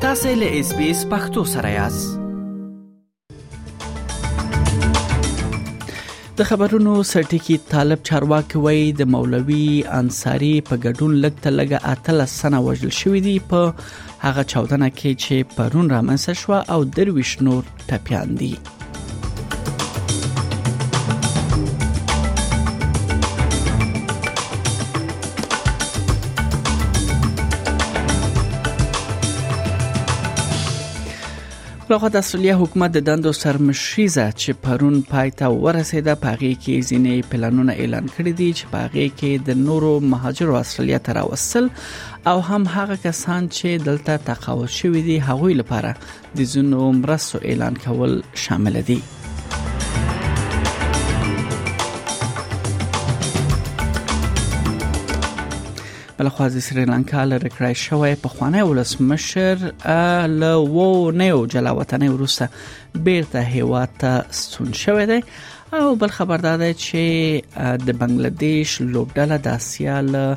تاسو له اس بي اس پختو سره یاست د خبرونو سرټکی طالب چارواکي وایي د مولوي انصاری په ګډون لګ ته لګ اتل سنه وژل شوې دي په هغه چاودنه کې چې پرون رامنځته شو او درویش نور ټپيان دي بلخوا د استرالیا حکومت د دندو سرمشریزه چې پرون پای ته ورسېده په هغه کې ځینې پلانونه اعلان کړي دي چې په هغه کې د نورو مهاجرو استرالیا ته راوستل او هم هغه کسان چې دلته تقاعد شوي دي هغوی لپاره د ځینو مرستو اعلان کول شامل دي. بلخوا د سریلانکا لری کړای شوی په خوانی ولسمشر له وو نیو جلا وطنۍ وروسته بیرته هیوا ته ستون شوی دی او بل خبردار دی چې د بنگلاديش لوبډله د اسیا له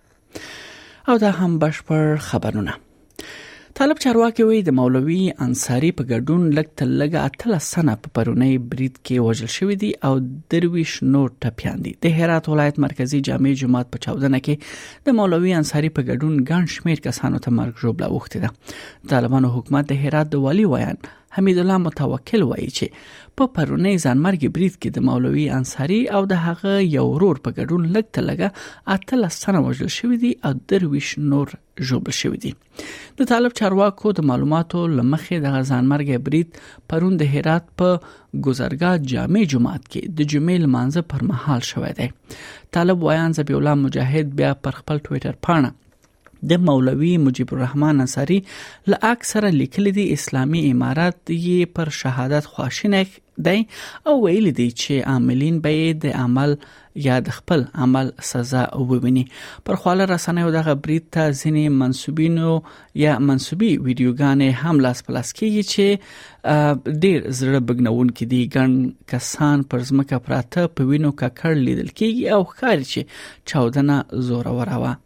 او دا هم بشپړ خبرونه طالب چارواکي وایي د مولوي انصاری په ګډون لګ تل لګ اتل سنه په پرونی برید کې وژل شوې دي او درویش نور ټپيان دي د هرات ولایت مرکزی جامع جماعت په چاودنه کې د مولوي انصاری په ګډون ګڼ شمیر کسانو ته مرګ ژوبله وخته ده طالبانو حکومت د هرات د والی ویان حمید الله متوکل وایي چې په پرونی ځانمرګي برید کې د مولوي انصاری او د هغه یو ورور په ګډون لګ تلګه اتل سنه وژل شوې دي او درویش نور ژوبل شوې دي د طالب چارواکو د معلوماتو لمخې د ځانمرګي برید پرون د هرات په ګذرګا جامع جماعت کې د جمعې لمانځه پر مهال شوې ده طالب ویان زبی الله مجاهد بیا پر خپل ټوئیټر پاڼه د مولوي مجيب الرحمن انصاري له عکس سره لیکلي دي اسلامي امارات یې پر شهادت خواشینه دی او ویل دي چې عاملین به د عمل یا د خپل عمل سزا وویني پر خواله رسنیو دغه برید ته ځینې منسوبینو یا منسوبي ویډیوګانې هم لاس پلاس کیږي چې ډیر زړه بګنون کې دي ګڼ کسان پر ځمکه پراته په وینو ککړ لیدل کیږي او ښکاري چې چاودنه زوره وراوه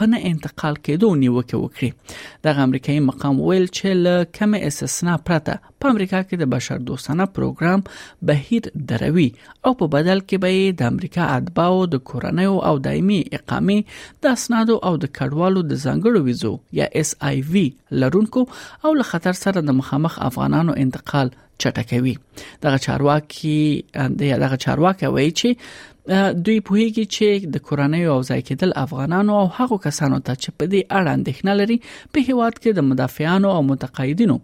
په نه انتقال کېدو نیوکه وکړي دغه امریکایي مقام ویل چې له کمې استثنا پرته په امریکا کې د بشر دوستانه پروګرام بهیر دروي او په بدل کې به یې د امریکا اتباو د کورنۍ او دایمي اقامې د اسنادو او د کډوالو د ځنګړو ویزو یا اس آی وی لرونکو او له خطر سره د مخامخ افغانانو انتقال چټکوي دغه چارواکي دغه چارواکي وایي چې دوی پوهیږي چې د کورنۍ او ځای کېدل افغانانو او هغو کسانو ته چې په دې اړه اندېښنه لري په هیواد کې د مدافعانو او متقاعدینو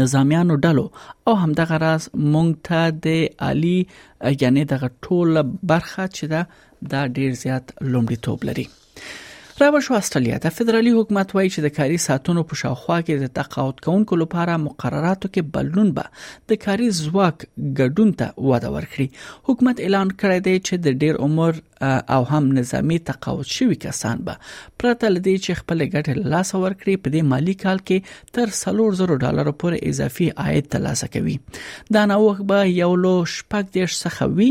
نظامیانو ډلو او همدغه راز مونږ ته د عالی یعنی دغه ټوله برخه چې دا د ډیر زیات لومړیتوب لري راوشو استرالیا د فدرالي حکومت وایي چې د کاري ساعتونو په شاوخوا کې د تقاعد کونکو لپاره مقرراتو کې بدلون به د کاري ځواک ګډون ته وده ورکړي حکومت اعلان کړی دی چې د ډیر عمر او هم نظامی تقاعد شوی کسان به پرته لدی چې خپل ګټه لاس ورکړي په دې مالی کال کې تر 3000 ډالر پورې اضافي عاید ترلاسه کوي دا نوښت به یو لو شپږ دیش څخه وي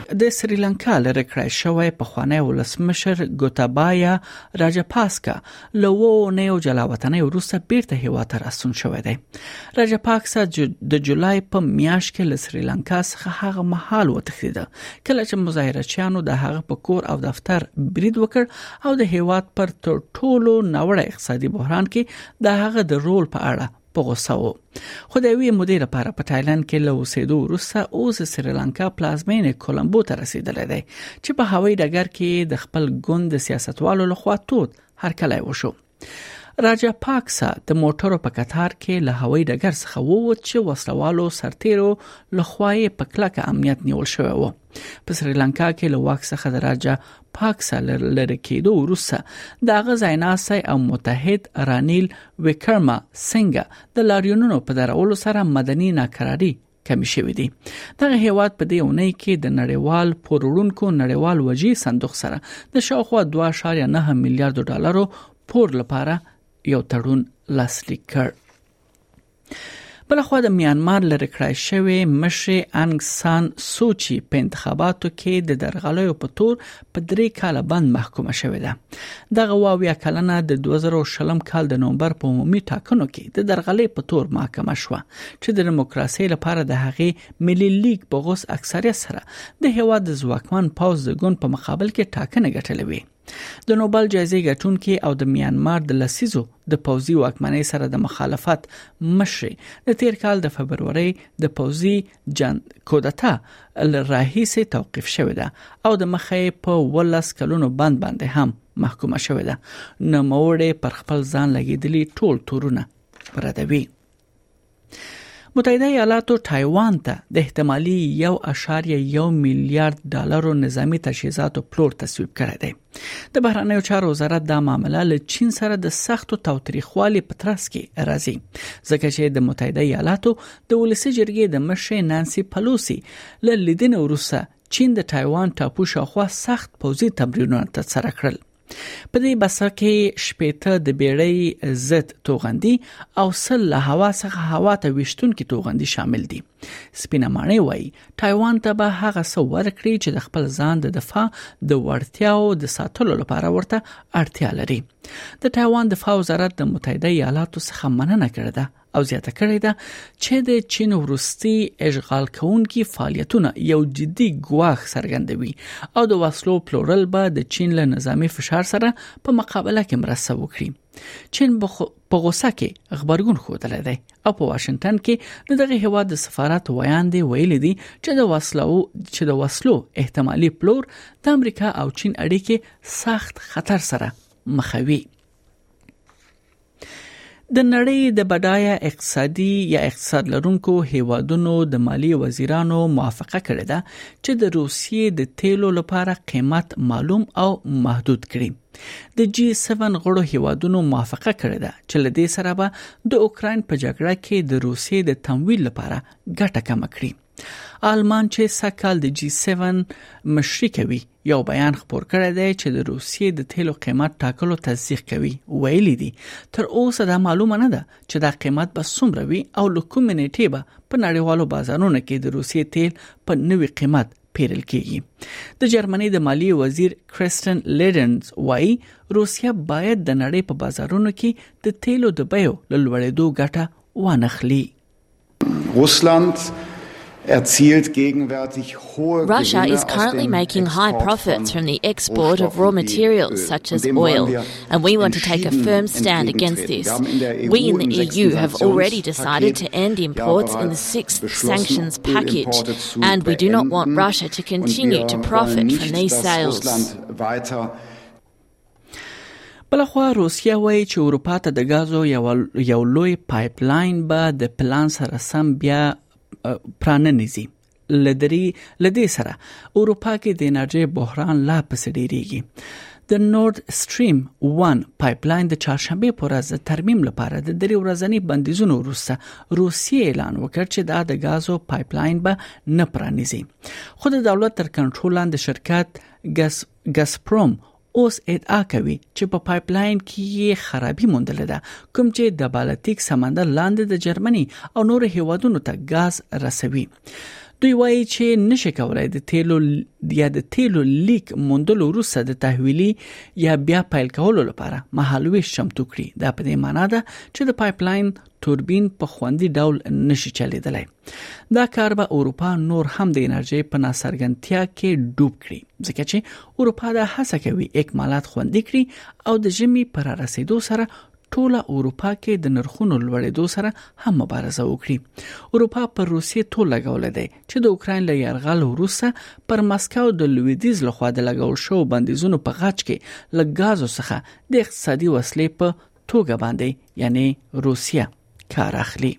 د سریلانکا لری کړای شوی پخوانی ولسمشر ګوتابایا راجپاسکا له وونیو جلاوطنۍ وروسته بیرته هیوا ته راستون شوی دی راجپاکسا د جولای په میاشت کې له سریلانکا څخه هغه مهال وتښتید کله چې مظاهره چیانو د هغه په کور او دفتر برید وکړ او د هیواد پر تر ټولو نوړ اقتصادي بحران کې د هغه د رول په اړه په غوسه وو خو د یوې مودې لپاره په تایلند کې له اوسېدو وروسته اوس سریلانکا پلازمینه کولمبو ته رسیدلی دی چې په هوایي ډګر کې د خپل ګوند د سیاستوالو لخوا تود هرکلی وشو راجا پاکسا د موټرو په کتار کې له هوایي ډګر څخه ووت چې وسلوالو سرتیرو لخوا یې په کلکه امنیت نیول شوی و په سریلانکا کې له واک څخه د راجا پاک سالر لری کېدو وروسته د هغه ځایناسي او متحد رانیل وکرما سنگا د لاریونونو په درولو سره مدني ناکراری کمی شوې دي دغه هیواد په دې اونۍ کې د نړیوال پورورونکو نړیوال وجي صندوق سره د شاوخوا 2.9 میلیارډ ډالرو پور لپاره یو تړون لاسلیک کړ بلخوا د میانمار لری کړای شوی مشر انګ سان سوچي په انتخاباتو کې د درغلیو په تور په درې کاله بند محکومه شوې ده دغه واویا کلنه د 2020 کال د نومبر په عمومي ټاکنو کې د درغلې په تور محکمه شو چې د دیموکراسي لپاره د هغې ملي لیګ په غوس اکثریت سره د هوا د ځواکمن پاوز د ګوند په مقابل کې ټاکنه ګټلې وي د نوبل جایزې ګټونکي او د میانمار د لسیزو د پوزي واکمنۍ سره د مخالفت مشر د تیر کال د فبرवरी د پوزي جن کودتا راهیسه توقيف شوې ده او د مخې په ولس کلونو بند باندې هم محکومه شوې ده نو موړې پر خپل ځان لګیدلی ټول تورونه ردوي متحده ایالاتو تایوان ته د احتمالي یو اشاریه یو میلیارډ ډالرو نظامی تجهیزاتو پلور تصویب کړی دی د بهرنیو چارو وزارت دا معامله له چین سره د سختو تاوتریخوالي په ترڅ کې راځي ځکه چې د متحده ایالاتو د ولسی جرګې د مشرې نانسی پلوسی له لیدنې وروسته چین د تایوان ټاپو شاوخوا سخت پوځي تمرینونه ترسره کړل په دې بسه کې شپېته د بیړۍ ضد توغندي او سل له هوا څخه هوا ته وشتونکي توغندي شامل دي سپینه ماڼۍ وایي تایوان ته به هغه څه ورکړي چې د خپل ځان د دفاع د وړتیاو د ساتلو لپاره ورته اړتیا لري د تایوان دفاع وزارت د متحده ایالاتو څخه مننه کړې ده او زیاته کړې ده چې د چین ورستي اشغال کوونکي فعالیتونه یو جدي ګواښ څرګندوي او د وسلو پلورل به د چین له نظامی فشار سره په مقابله کې مرسته وکړي چین په غوسه کې خبرګون خوده دی او په واشنگټن کې د دغه هواد د سفارت ویاندې ویل دي چې د وسلو چې د وسلو احتمالي پلور د امریکا او چین اړیکې سخت خطر سره مخوي د نړۍ د بډایه اقتصادي یا اقتصاد لرونکو هیوادونو د مالی وزیرانو موافقه کړې ده چې د روسیې د تیلو لپاره قیمت معلوم او محدود کړي د جی 7 غړو هیوادونو موافقه کړې ده چې لدې سره به د اوکرين په جګړه کې د روسیې د تمویل لپاره ګټه کم کړي آلمان چې سکهال د جی 7 مشري کوي یو بیان خپور کړی دی چې د روسیې د تیلو قیمت ټاکلو تصدیق کوي ویلي دي تر اوسه دا معلومه نه ده چې دا قیمت به څومره وي او له کومې نیټې به په نړیوالو بازارونو کې د روسیې تیل په نوي قیمت پیرل کیږي د جرمني د مالی وزیر کریستن لیډنز وایي روسیا باید د نړۍ په بازارونو کې د تیلو د بیو لوړېدو ګټه وانخلي روسلاند Russia is currently making high profits from the export of raw materials such as oil, and we want to take a firm stand against this. We in the EU have already decided to end imports in the sixth sanctions package, and we do not want Russia to continue to profit from these sales. بلخوا روسیه وایي چې اروپا ته د غازو یو لوی پایپ لاین به د پلان سره سم بیا پرانه نيزي لدري لدې سره اروپا کې د انرژي بحران لا پسې ډیریږي د نورد سټریم 1 پایپلاین د چهارشنبه پر ورځ د ترمیم لپاره د درې ورځنی بندیزونو وروسته روسیې اعلان وکړ چې دا د غازو پایپلاین به نه پرانیزي خو د دولت تر کنټرول لاندې شرکت ګس ګسپروم اوس ادعا کوي چې په پایپ لاین کې یې خرابي موندل ده کوم چې د بالتیک سمندر لاندې د جرمني او نور هیوادونو ته غاز رسوي دوی وایي چې نشي کولای د تیلو یا د تیلو لیک موندلو وروسته د تحویلي یا بیا پیل کولو لپاره مهالويش چمتو کړي دا په دې معنی ده چې د پایپ لاین توربین په خوندي ډول نشي چلیدلای دا کار به اروپا نور هم د انرژي په ناسرګنتیا کې ډوب کړي ځکه چې اروپا دا هڅه کوي اکمالات خوندي کړي او د ژمي پر رسیدو سره ټوله اروپا کې د نرخونو لوړېدو سره هم مبارزه وکړي اروپا پر روسیې تول لګول دی چې د اوکرين له يرغل وروسته پر مسکو د لویدیز لخوا د لګول شو بندیزونو په غچ کې لګ غازو څخه د اقتصادي وسلې په توګه باندې یعنی روسیه کار اخلي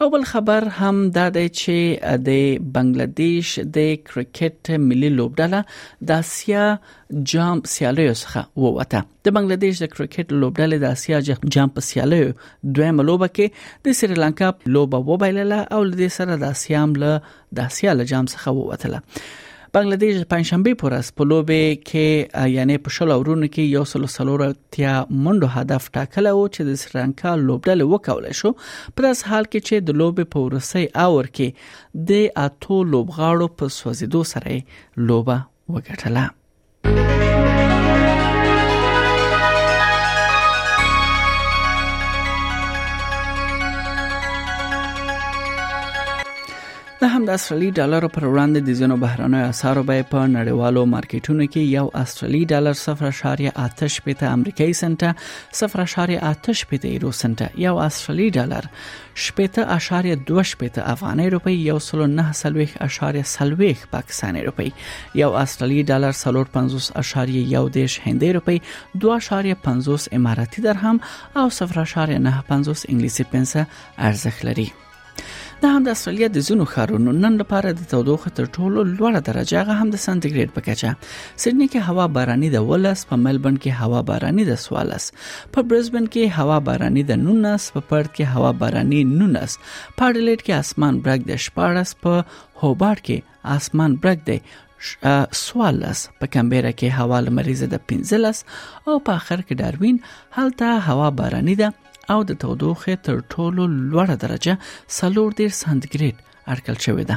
او بل خبر هم دا دی چې د بنگلاديش د کرکټ ملي لوبډله د اسیا جام سیالیو څخه ووته د بنگلاديش د کرکټ لوبډلې د اسیا جام په سیالیو دویمه لوبه کې د سریلانکا لوبه وبایلله او لدې سره د اسیام له د اسیا له جام څخه ووتله بنگلاديش پنځشنبه پر ورځ په لوبه کې یعنی په شل اورونو کې یو سل سلور تیا منډو هدف ټاکل او چې د سرانکا لوبډل وکول شو پر اس حال کې چې د لوبه په ورسي اور کې د اتو لوبغاړو په سوزیدو سره لوبه وګټله د هم د استرالی ډالر پر وړاندې د ځینو بهرنیو اسعارو بیه په نړیوالو مارکیټونو کې یو استرالی ډالر 0.8 پته امریکایي سنت 0.8 پته یورو سنت یو استرالی ډالر شپېته اشاریه دوه شپېته افغانۍ روپۍ یو سلو نه سلويخ اشاریه سلويخ پاکستاني روپۍ یو استرالی ډالر سلور پنځوس اشاریه یو دیش هندۍ روپۍ دوه اشاریه پنځوس اماراتي درهم او صفر اشاریه نه پنځوس انګلیسي پنسه ارزښت لري د هم د استرالیا د زونو خارونو نن لپاره د تودوخه تر ټولو لوړه درجه هغه هم د سانتیګریډ په کچه سېډني کې هوا باراني ده ولس په ملبورن کې هوا باراني ده سوالس په برزبن کې هوا باراني ده 19 په پرت کې هوا باراني 19 په اډلیډ کې اسمان برګ ده 14 په هوبارت کې اسمان برګ ده سوالس په کمبيره کې هوا لمریزه ده 15 او په اخر کې داروین هلته هوا باراني ده او د تودوخه تر ټولو لوړه درجه 3 سانتیګریډ اټکل شوې ده